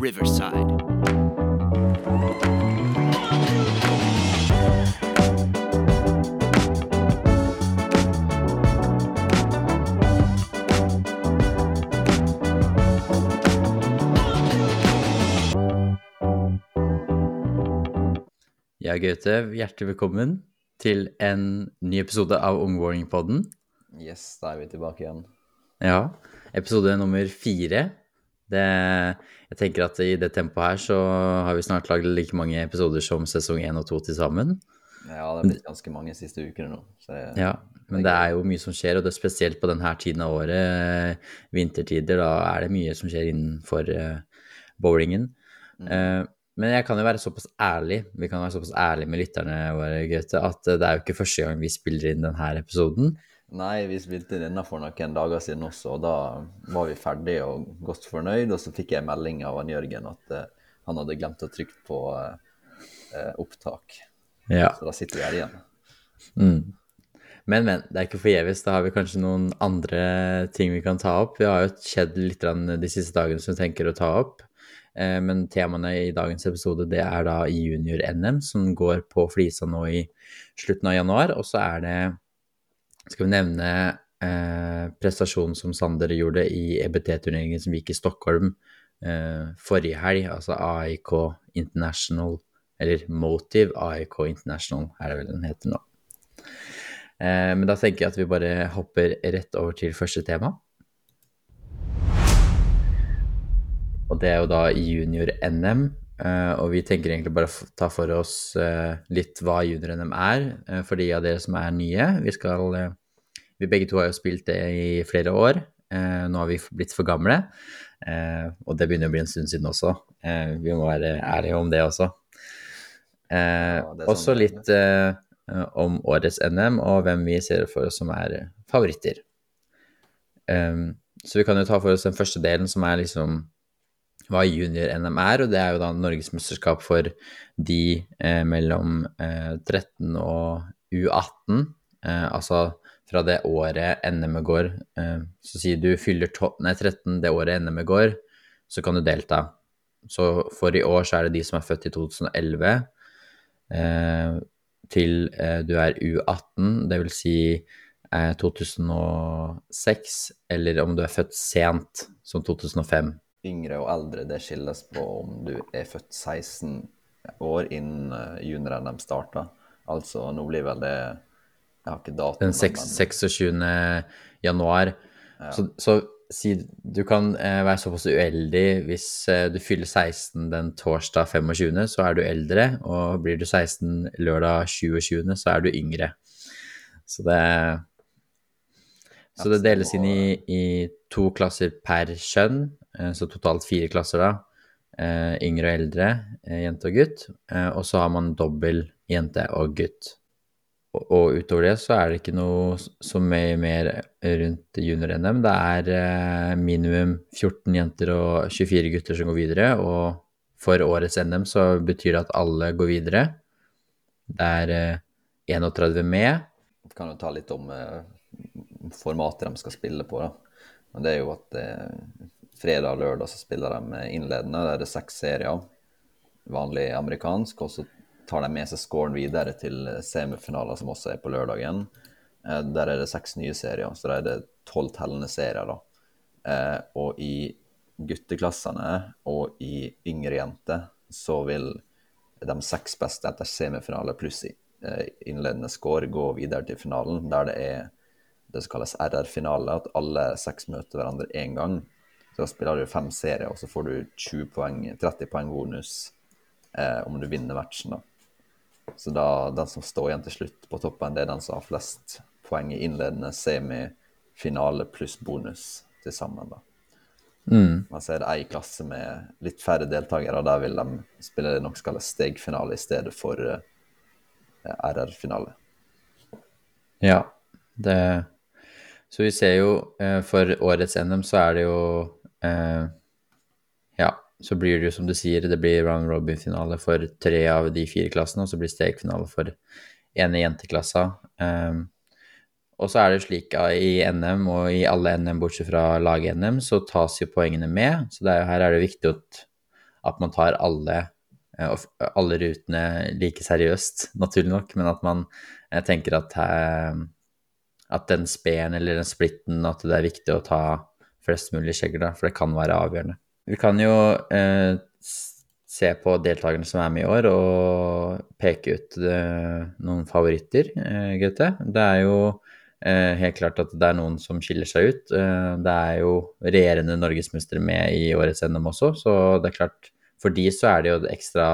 Riverside. Ja, Gaute, hjertelig velkommen til en ny episode av Ungwarning-podden. Yes, da er vi tilbake igjen. Ja, episode nummer fire. Det, jeg tenker at i det tempoet her så har vi snart lagd like mange episoder som sesong én og to til sammen. Ja, det har blitt ganske mange siste ukene nå. Så det, Ja, men det er jo mye som skjer, og det er spesielt på denne tiden av året, vintertider, da er det mye som skjer innenfor uh, bowlingen. Eh, men jeg kan jo være såpass ærlig, vi kan være såpass ærlige med lytterne våre, Gaute, at det er jo ikke første gang vi spiller inn denne episoden. Nei, vi spilte denne for noen dager siden også, og da var vi ferdige og godt fornøyd. Og så fikk jeg melding av Jørgen at uh, han hadde glemt å trykke på uh, opptak. Ja. Så da sitter vi her igjen. Mm. Men, men, det er ikke forgjeves. Da har vi kanskje noen andre ting vi kan ta opp. Vi har jo skjedd litt de siste dagene som vi tenker å ta opp. Men temaene i dagens episode det er da junior-NM, som går på Flisa nå i slutten av januar. Og så er det Skal vi nevne eh, prestasjonen som Sander gjorde i EBT-turneringen som gikk i Stockholm eh, forrige helg, altså AIK International, eller Motive AIK International, er det vel den heter nå. Eh, men da tenker jeg at vi bare hopper rett over til første tema. Og det er jo da junior-NM. Eh, og vi tenker egentlig bare å ta for oss eh, litt hva junior-NM er, eh, for de av dere som er nye. Vi skal Vi begge to har jo spilt det i flere år. Nå har vi blitt for gamle. og det begynner å bli en stund siden også. Vi må være ærlige om det også. Eh, Ja, også sånn er. litt eh, om årets NM og hvem vi ser for oss som er favoritter. Um, så vi kan jo ta for oss den første delen, som er liksom hva junior-NM er, og det er jo da norgesmesterskap for de eh, mellom eh, 13 og U18. Eh, altså fra det året NM-et går. Eh, så sier du fyller to nei, 13 det året NM-et går, så kan du delta. Så for i år så er det de som er født i 2011 eh, til eh, du er U18, det vil si eh, 2006, eller om du er født sent, som 2005. Yngre og eldre, det skilles på om du er født 16 år innen eh, junior-NM starta. Altså, nå blir vel det Jeg har ikke datoen. Den 6, 26. januar. Så, så si du kan eh, være såpass uheldig hvis eh, du fyller 16 den torsdag 25., så er du eldre, og blir du 16 lørdag 27., så er du yngre. Så det Så det deles inn i, i to klasser per kjønn, så totalt fire klasser da. Eh, yngre og eldre, eh, jente og gutt. Eh, og så har man dobbel jente og gutt. Og, utover det så er det ikke noe så mye mer rundt junior-NM. Det er eh, minimum 14 jenter og 24 gutter som går videre, og for årets NM så betyr det at alle går videre. Det er eh, 31 med. Vi kan jo ta litt om eh, formatet de skal spille på. da. Men det er jo at eh, fredag og lørdag så spiller de innledende. Der er det seks serier, vanlig amerikansk. Og så tar de med seg scoren videre til semifinaler, som også er på lørdagen. Eh, der er det seks nye serier, så da er det tolv tellende serier. da. Eh, og i gutteklassene og i yngre jenter så vil de seks beste etter semifinale pluss eh, innledende score gå videre til finalen, der det er det som kalles RR-finale, at alle seks møter hverandre én gang. Så da spiller du fem serier, og så får du 20 poeng, 30 poeng bonus eh, om du vinner matchen. da. Så da, den som står igjen til slutt på toppen, det er den som har flest poeng i innledende semifinale pluss bonus til sammen. da. Mm. Men så er det ei klasse med litt færre deltakere, og der vil de spille det nok kalles stegfinale i stedet for eh, RR-finale. Ja, det Så vi ser jo eh, for årets NM så er det jo eh, Ja, så blir det jo som du sier, det blir round robin-finale for tre av de fire klassene, og så blir stegfinale for ene jenteklassa. Um, og så er det slik at i NM og i alle NM bortsett fra lag-NM, så tas jo poengene med. Så er, her er det viktig at, at man tar alle, eh, alle rutene like seriøst, naturlig nok, men at man eh, tenker at, eh, at den speen eller den splitten, at det er viktig å ta flest mulig skjegger, da, for det kan være avgjørende. Vi kan jo eh, se på deltakerne som er med i år, og peke ut eh, noen favoritter, eh, Gaute. Det er jo eh, helt klart at det er noen som skiller seg ut. Eh, det er jo regjerende norgesmestere med i årets NM også, så det er klart for de så er det jo ekstra,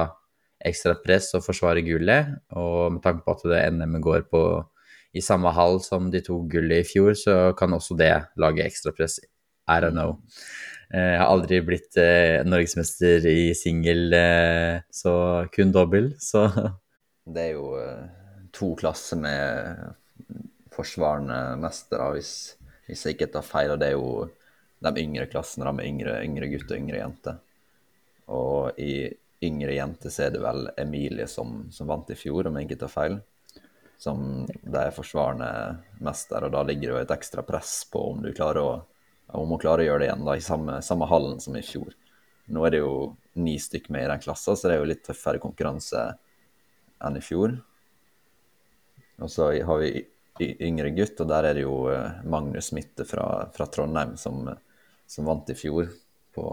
ekstra press å forsvare gullet, og med tanke på at det NM-et går på i samme hall som de to gullet i fjor, så kan også det lage ekstra press. I don't know. Eh, Jeg har aldri blitt eh, norgesmester i singel, eh, så kun dobbel, så Det er jo to klasser med forsvarende mestere, hvis, hvis jeg ikke tar feil. Og det er jo de yngre klassene, med yngre, yngre gutter og yngre jenter. Og i yngre jenter så er det vel Emilie som, som vant i fjor, om jeg ikke tar feil. Som det er forsvarende mester, og da ligger det jo et ekstra press på om du klarer å om hun klarer å gjøre det igjen da, i samme, samme hallen som i fjor. Nå er det jo ni stykk med i den klassen, så det er jo litt tøffere konkurranse enn i fjor. Og så har vi yngre gutt, og der er det jo eh, Magnus Mitte fra, fra Trondheim som, som vant i fjor på,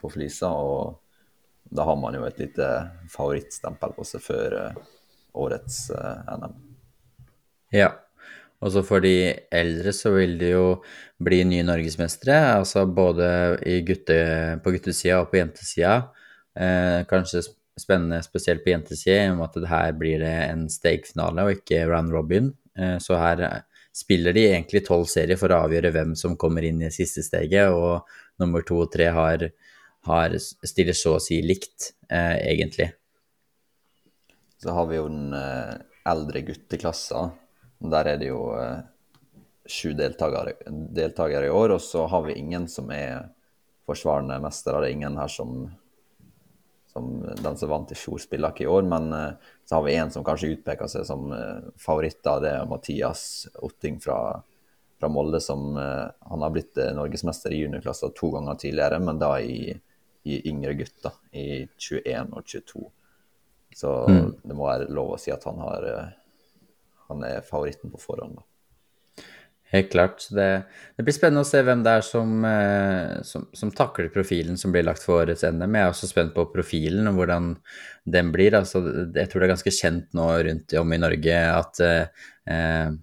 på Flisa. Og da har man jo et lite favorittstempel på seg før eh, årets eh, NM. ja. Og så for de eldre så vil det jo bli nye norgesmestere, altså både gutte, på guttesida og på jentesida. Eh, kanskje spennende spesielt på jentesida, i og med at det her blir det en stake-finale og ikke round robin. Eh, så her eh, spiller de egentlig tolv serier for å avgjøre hvem som kommer inn i siste steget, og nummer to og tre har, har stiller så å si likt, eh, egentlig. Så har vi jo den eh, eldre gutteklassa. Der er det jo eh, sju deltakere, deltakere i år, og så har vi ingen som er forsvarende mestere. Det er ingen her som, som Den som vant i fjor, spiller ikke i år, men eh, så har vi en som kanskje utpeker seg som eh, favoritt. Det er Mathias Otting fra, fra Molde, som eh, han har blitt eh, norgesmester i juniorklassa to ganger tidligere, men da i, i yngre gutter, i 21 og 22. Så det må være lov å si at han, har, eh, han er favoritten på forhånd. da. Helt klart. Det, det blir spennende å se hvem det er som, eh, som, som takler profilen som blir lagt for årets NM. Jeg er også spent på profilen og hvordan den blir. Altså, jeg tror det er ganske kjent nå rundt om i Norge at eh, eh,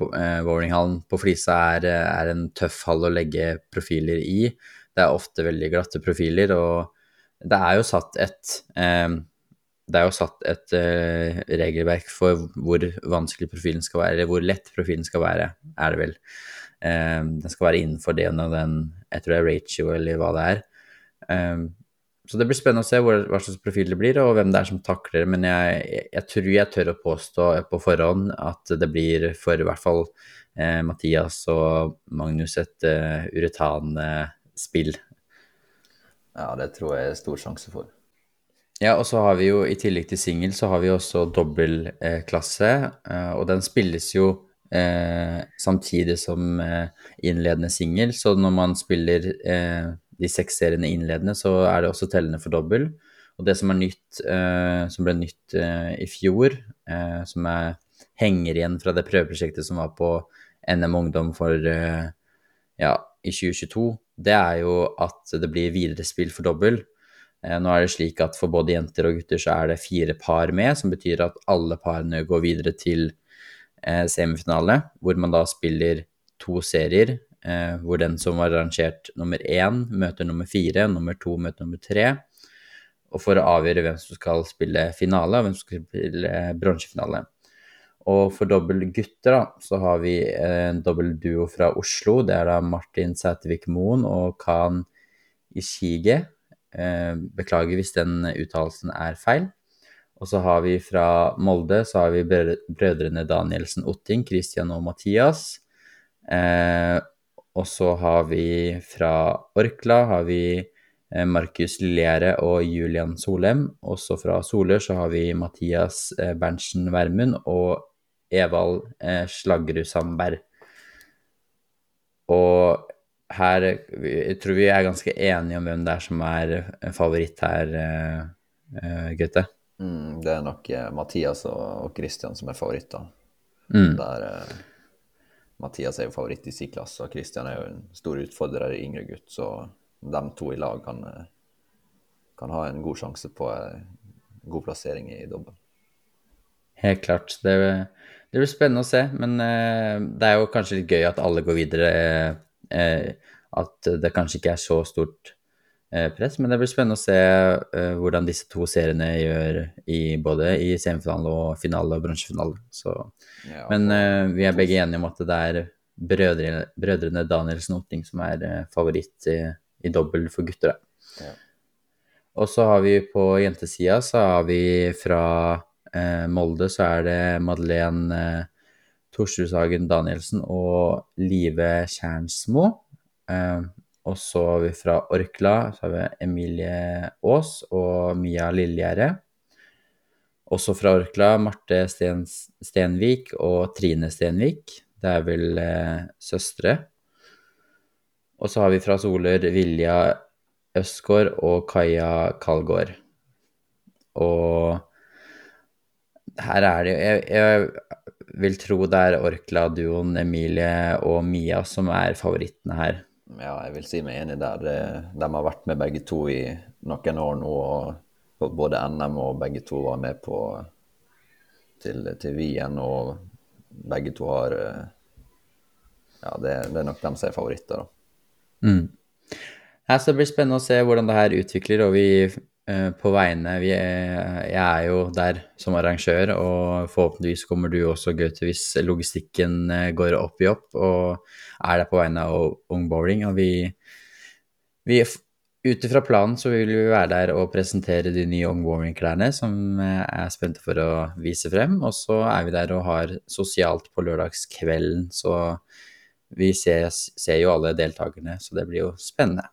eh, bowlinghallen på Flisa er, er en tøff hall å legge profiler i. Det er ofte veldig glatte profiler, og det er jo satt et eh, det er jo satt et uh, regelverk for hvor vanskelig profilen skal være, eller hvor lett profilen skal være, er det vel. Um, den skal være innenfor det og den, jeg tror det er ratio, eller hva det er. Um, så det blir spennende å se hvor, hva slags profil det blir, og hvem det er som takler det. Men jeg, jeg, tror jeg tør å påstå på forhånd at det blir for i hvert fall uh, Mathias og Magnus et uh, uretan-spill. Ja, det tror jeg er stor sjanse for. Ja, og så har vi jo i tillegg til singel, så har vi også dobbeltklasse, eh, og den spilles jo eh, samtidig som eh, innledende singel, så når man spiller eh, de seks seriene innledende, så er det også tellende for dobbel. Og det som er nytt, eh, som ble nytt eh, i fjor, eh, som er, henger igjen fra det prøveprosjektet som var på NM Ungdom for eh, ja, i 2022, det er jo at det blir viderespill for dobbel. Eh, Nå er det slik at for både jenter og gutter så er det fire par med, som betyr at alle parene går videre til eh, semifinale, hvor man da spiller to serier, eh, hvor den som var rangert nummer én, møter nummer fire, nummer to møter nummer tre. Og for å avgjøre hvem som skal spille finale, og hvem som skal spille bronsefinale. Og for dobbel gutter, da, så har vi en dobbel duo fra Oslo. Det er da Martin Sætervik Moen og Khan Ishige. Eh, Beklager hvis den uttalelsen er feil. Og så har vi fra Molde så har vi brødrene Danielsen Otting, Christian og Mathias. Eh, og så har vi fra Orkla har vi eh, Markus Lilliere og Julian Solem. Også fra Solør så har vi Mathias eh, Berntsen Vermund og Evald Slaggerud Sandberg. Og her Jeg tror vi er ganske enige om hvem det er som er favoritt her, uh, Gaute. Mm, det er nok eh, Mathias og, Christian som er favoritter. Mm. Der eh, Mathias er jo favoritt i sin klasse, og Christian er jo en stor utfordrer i yngre gutt, så de to i lag kan, eh, kan ha en god sjanse på god plassering i dobbel. Helt klart. Det, det, blir spennende å se, men uh, det er jo kanskje litt gøy at alle går videre. Uh, at det kanskje ikke er så stort uh, press, men det blir spennende å se hvordan disse to seriene gjør i både i semifinale og finale og bronsefinale. Ja, men vi er begge enige om at det er brødre, brødrene Danielsen Otting som er favoritt i, i dobbel for gutter. Ja. Og så har vi på jentesida så har vi fra eh, Molde så er det Madeleine eh, Torsrudhagen Danielsen og Live Kjernsmo. Eh, og så har vi fra Orkla så har vi Emilie Aas og Mia Lillegjerde. Også fra Orkla Marte Sten, Stenvik og Trine Stenvik. Det er vel eh, søstre. Og så har vi fra Soler Vilja Østgård og Kaja Kalgård. Og her er det jo jeg, jeg, vil tro det er Orkla-duoen Emilie og Mia som er favorittene her. Ja, jeg vil si meg enig der. De har vært med begge to i noen år nå. og Både NM og begge to var med på til, til Wien, og begge to har Ja, det, det er nok dem som er favoritter, da. Mm. Ja, så det blir spennende å se hvordan det her utvikler, og vi Eh, på vegne vi Jeg er jo der som arrangør, og forhåpentligvis kommer du også, Gaute, hvis logistikken eh, går opp i opp, og er der på vegne av Ung Bowling. Og vi, vi ut ifra planen så vil vi være der og presentere de nye Ung Bowling-klærne som jeg eh, er spente for å vise frem. Og så er vi der og har sosialt på lørdagskvelden, så vi ser, ser jo alle deltakerne, så det blir jo spennende.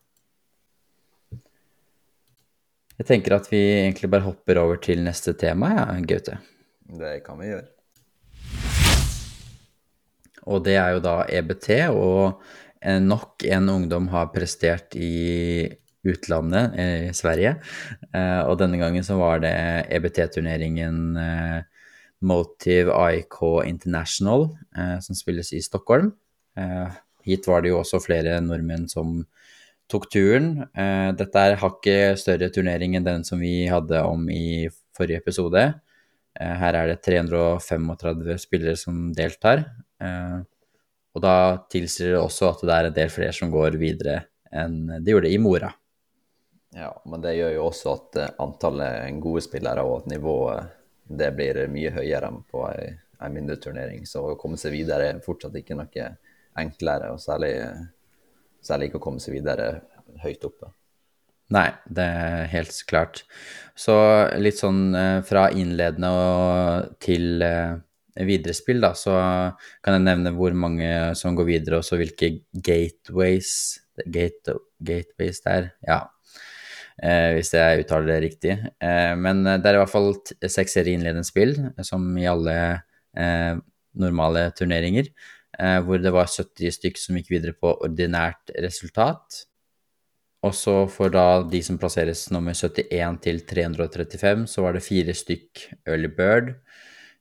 Jeg tenker at vi egentlig bare hopper over til neste tema, ja, Gaute. Det kan vi gjøre. Og det er jo da EBT, og nok en ungdom har prestert i utlandet, i Sverige. Eh, og denne gangen så var det EBT-turneringen eh, Motive IK International, eh, som spilles i Stockholm. Hit var det jo også flere nordmenn som tok turen. Eh, dette er hakket større turnering enn den som vi hadde om i forrige episode. Eh, her er det 335 spillere som deltar. Eh, og da tilsier det også at det er en del flere som går videre enn de gjorde i Mora. Ja, men det gjør jo også at antallet gode spillere og at nivået det blir mye høyere enn på ei, ei mindre turnering. Så å komme seg videre er fortsatt ikke noe enklere, og særlig Særlig ikke å komme seg videre høyt oppe. Nei, det er helt klart. Så litt sånn eh, fra innledende og til eh, videre spill, da, så kan jeg nevne hvor mange som går videre, og så hvilke gateways gate, Gateways der, ja. Eh, hvis jeg uttaler det riktig. Eh, men det er i hvert fall seks serier innledende spill, som i alle eh, normale turneringer. Eh, hvor det var 70 stykk som gikk videre på ordinært resultat. Og så for da de som plasseres nummer 71 til 335, så var det fire stykk early bird,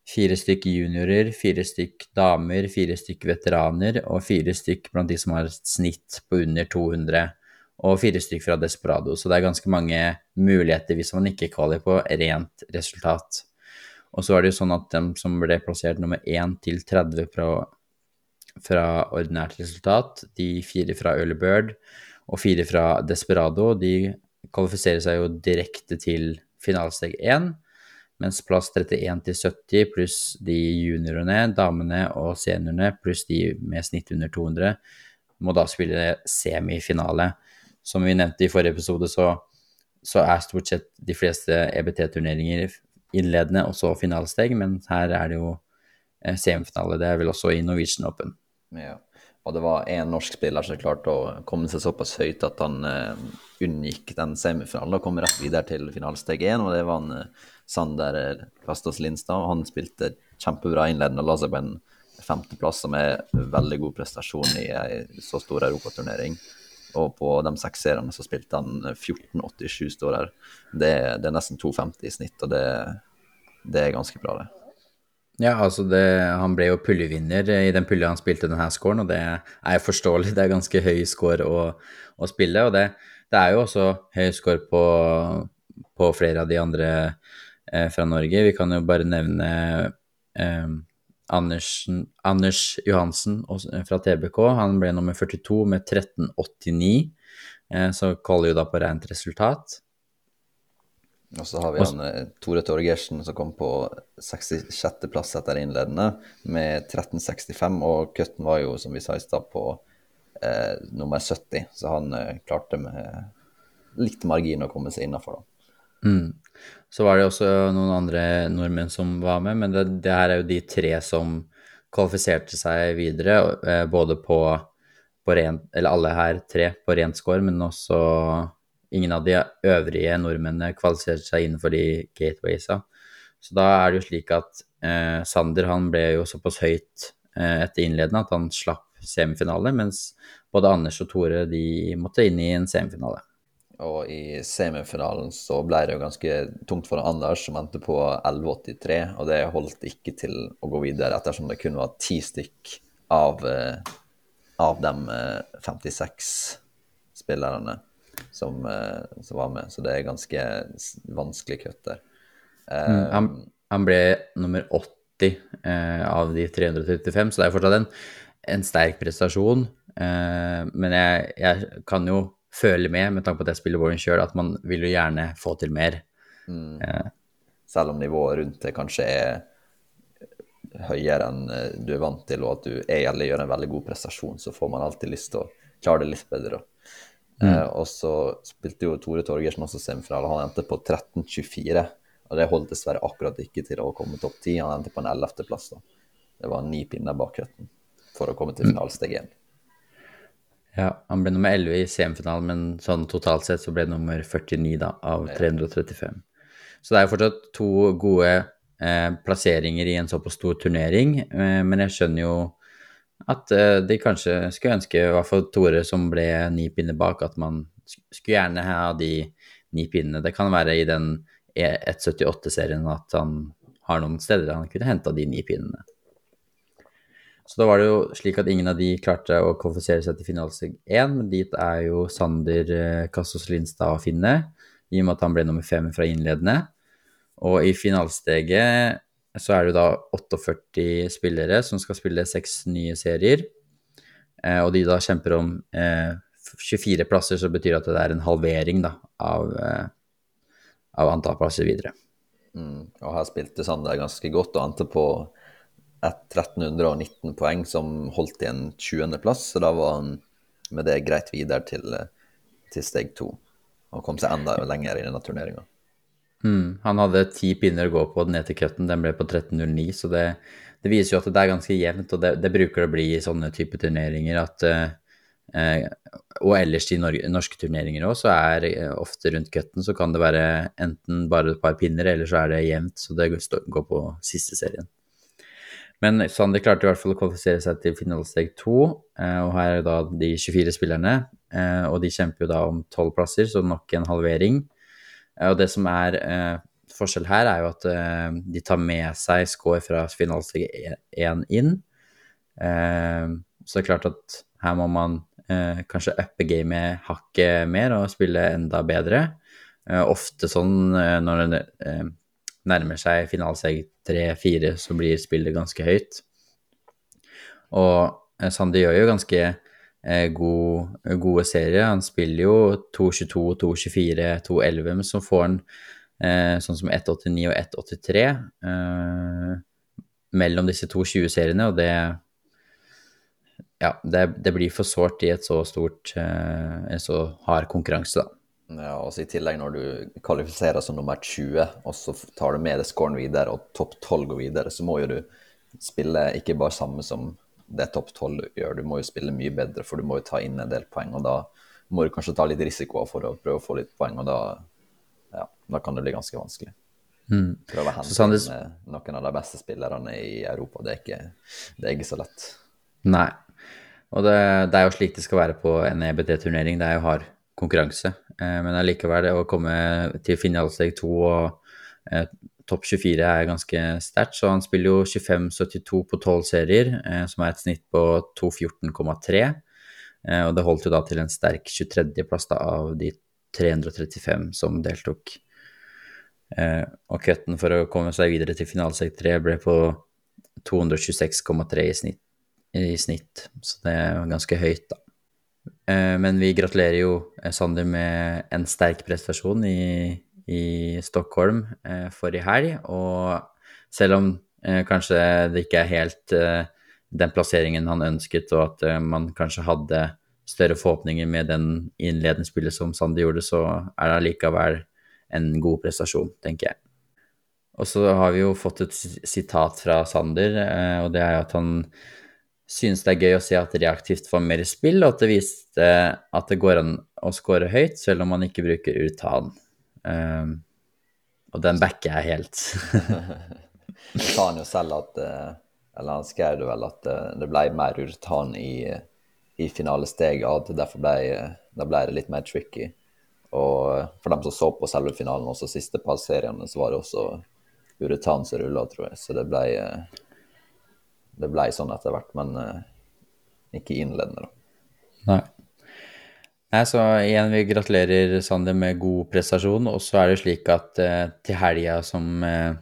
fire stykk juniorer, fire stykk damer, fire stykk veteraner og fire stykk blant de som har snitt på under 200, og fire stykk fra Desperado. Så det er ganske mange muligheter hvis man ikke kvaler på rent resultat. Og så er det jo sånn at dem som ble plassert nummer 1 til 30 fra fra ordinært resultat, de fire fra Early Bird og fire fra Desperado, de kvalifiserer seg jo direkte til finalesteg 1, mens plass 31 til 70 pluss de juniorene, damene og seniorene pluss de med snitt under 200 må da spille semifinale. Som vi nevnte i forrige episode, så, så er stort sett de fleste EBT-turneringer innledende og så finalesteg, men her er det jo eh, semifinale. Det er vel også i Norwegian Open. Ja. Og det var én norsk spiller som klarte å komme seg såpass høyt at han uh, unngikk den semifinalen og kom rett videre til finalesteg én, og det var han uh, Sander Plastås Lindstad. Han spilte kjempebra innledende og la seg på en femteplass, som er veldig god prestasjon i ei så stor europaturnering. Og på de seks seriene så spilte han 14,87 står her. Det, det, er nesten 2,50 i snitt, og det, det er ganske bra, det. Ja, altså det, han ble jo puljevinner i den pulja han spilte denne scoren, og det er forståelig. Det er ganske høy score å, å spille, og det, det, er jo også høy score på, på flere av de andre eh, fra Norge. Vi kan jo bare nevne eh, Andersen, Anders Johansen fra TBK. Han ble nummer 42 med 13,89, eh, så kaller jo da på rent resultat. Og så har vi han eh, Tore Torgersen som kom på 66.-plass etter innledende med 13,65, og cutten var jo, som vi sa i stad, på eh, nummer 70, så han eh, klarte med litt margin å komme seg innafor, da. Mm. Så var det også noen andre nordmenn som var med, men det, det her er jo de tre som kvalifiserte seg videre, eh, både på, på rent Eller alle her tre på rent score, men også ingen av de øvrige nordmennene kvalifiserte seg innenfor de gatewaysa. Så da er det jo slik at eh, Sander han ble jo såpass høyt eh, etter innledende at han slapp semifinale, mens både Anders og Tore de måtte inn i en semifinale. Og i semifinalen så ble det jo ganske tungt for Anders, som endte på 11,83. Og det holdt ikke til å gå videre, ettersom det kun var ti stykk av, eh, av de 56 eh, spillerne som, eh, som, var med. Så det er ganske vanskelig kutt der. Mm, han, han, ble nummer 80 eh, av de 335, så det er fortsatt en, en sterk prestasjon. Eh, men jeg, jeg, kan jo føle med, med tanke på at jeg spiller Warren sjøl, at man vil jo gjerne få til mer. Mm. Eh. Selv om nivået rundt det kanskje er høyere enn eh, du er vant til, og at du egentlig gjør en veldig god prestasjon, så får man alltid lyst til å klare det litt bedre. Mm. Eh, og så spilte jo Tore Torgersen også semifinale. Han endte på 13-24. Og det holdt dessverre akkurat ikke til å komme topp ti. Han endte på en ellevteplass. Det var ni pinner bak cutten for å komme til mm. finalesteg én. Ja, han ble nummer 11 i semifinalen, men sånn totalt sett så ble det nummer 49 da, av 335. Så det er jo fortsatt to gode eh, plasseringer i en såpass stor turnering, eh, men jeg skjønner jo at uh, de kanskje skulle ønske, i hvert fall Tore som ble ni pinner bak, at man skulle gjerne ha de ni pinnene. Det kan være i den 178-serien at han har noen steder han kunne henta de ni pinnene. Så da var det jo slik at ingen av de klarte å kvalifisere seg til finalesteg 1, men dit er jo Sander uh, Kassos Lindstad å finne, i og med at han ble nummer fem fra innledende. Og i finalesteget så er det da 48 spillere som skal spille seks nye serier. Eh, og de da kjemper om eh, 24 plasser, så betyr det at det er en halvering da, av, eh, av antall plasser videre. Mm, og her spilte Sander ganske godt og endte på 1319 poeng, som holdt i en 20.-plass. Så da var han med det greit videre til, til steg to. Og kom seg enda lenger i denne turneringa. Mm, han hadde ti pinner å gå på ned til cutten, den ble på 13.09, så det, det, viser jo at det er ganske jevnt, og det, det bruker det å bli i sånne type turneringer at eh, Og ellers i Norge, norske turneringer òg, så er eh, ofte rundt cutten så kan det være enten bare et par pinner, eller så er det jevnt, så det går på siste serien. Men Sander klarte i hvert fall å kvalifisere seg til finalesteg to, eh, og her er da de 24 spillerne, eh, og de kjemper jo da om tolv plasser, så nok en halvering. Eh, og det som er eh, forskjell her, er jo at eh, de tar med seg score fra finalesteg 1 inn. Eh, så det er klart at her må man eh, kanskje uppe gamet hakket mer og spille enda bedre. Eh, ofte sånn når det nærmer seg finalesteg 3-4, så blir spillet ganske høyt. Og Sandi gjør jo ganske god, gode serier. Han spiller jo 2.22, 2.24, 2.11, men så får han eh, sånn som 1.89 og 1.83 eh, mellom disse to 20-seriene, og det ja, det, det, blir for sårt i et så stort, eh, en så hard konkurranse, da. Ja, og I tillegg når du kvalifiserer som nummer 20, og så tar du med deg scoren videre, og topp 12 går videre, så må jo du spille ikke bare samme som det topp tolv gjør. Du må jo spille mye bedre, for du må jo ta inn en del poeng. og Da må du kanskje ta litt risiko for å prøve å få litt poeng, og da, ja, da kan det bli ganske vanskelig. Mm. Prøve å hente Sanders- eh, noen av de beste spillerne i Europa. Det er ikke, det er ikke så lett. Nei. Og det, det er jo slik det skal være på en EBT-turnering. Det er jo hard konkurranse. Eh, men allikevel, det å komme til finalesteg to og eh, topp 24 er ganske sterkt. Så han spiller jo 25-72 på 12 serier, eh, som er et snitt på 2.14,3. Eh, og det holdt jo da til en sterk 23.-plass av de 335 som deltok. Eh, og cutten for å komme seg videre til finalesek 3 ble på 226,3 i snitt i snitt, så det er ganske høyt, da. Eh, Men vi gratulerer jo eh, Sander med en sterk prestasjon i, i Stockholm eh, forrige helg, og selv om eh, kanskje det ikke er helt eh, den plasseringen han ønsket, og at eh, man kanskje hadde større forhåpninger med den innledende spillet som Sander gjorde, så er det allikevel en god prestasjon, tenker jeg. Og så har vi jo fått et sitat fra Sander, eh, og det er jo at han synes det er gøy å se at reaktivt får mer spill, og at det viste at det går an å score høyt, selv om man ikke bruker urtan. Um, og den backer jeg helt. Sa han jo selv at eh, Eller han skrev det vel at eh, det ble mer urtan i, i finalesteget, og at derfor ble, da ble det litt mer tricky. Og eh, for dem som så på selve finalen, også siste par seriene, så var det også uretan som rulla, tror jeg. Så det ble, det ble sånn etter hvert, men ikke innledende, da. Nei. Nei, så igjen, vi gratulerer Sander med god prestasjon, og så er det slik at eh, til helga som, eh,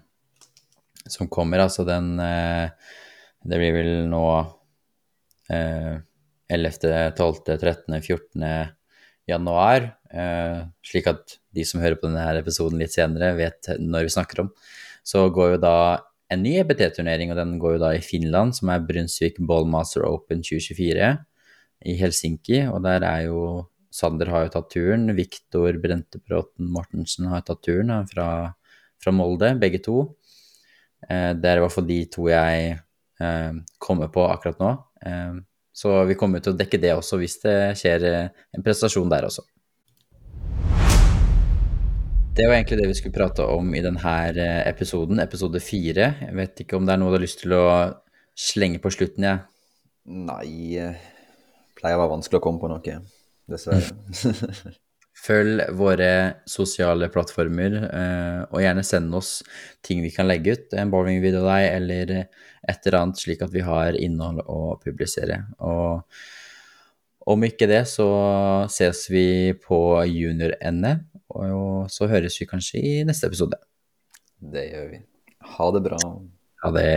som kommer, altså den eh, Det blir vel nå eh, 11., 12., 13., 14. januar, eh, slik at de som hører på denne her episoden litt senere, vet når vi snakker om, så går jo da en ny EBT-turnering, og den går jo da i Finland, som er Brunsvik Ballmaster Open 2024 i Helsinki, og der er jo Sander har jo tatt turen, Viktor Brentebråten Mortensen har tatt turen fra, fra Molde, begge to. Eh, det er i hvert fall de to jeg eh, kommer på akkurat nå. Eh, så vi kommer til å dekke det også hvis det skjer en prestasjon der også. Det var egentlig det vi skulle prate om i denne episoden, episode fire. Jeg vet ikke om det er noe du har lyst til å slenge på slutten, jeg. Nei eh, Pleier å være vanskelig å komme på noe, dessverre. Følg våre sosiale plattformer, eh, og gjerne send oss ting vi kan legge ut, en bowlingvideo av deg, eller et eller annet, slik at vi har innhold å publisere. Og om ikke det, så ses vi på junior-NM, og så høres vi kanskje i neste episode. det gjør vi. Ha det bra. Ha det.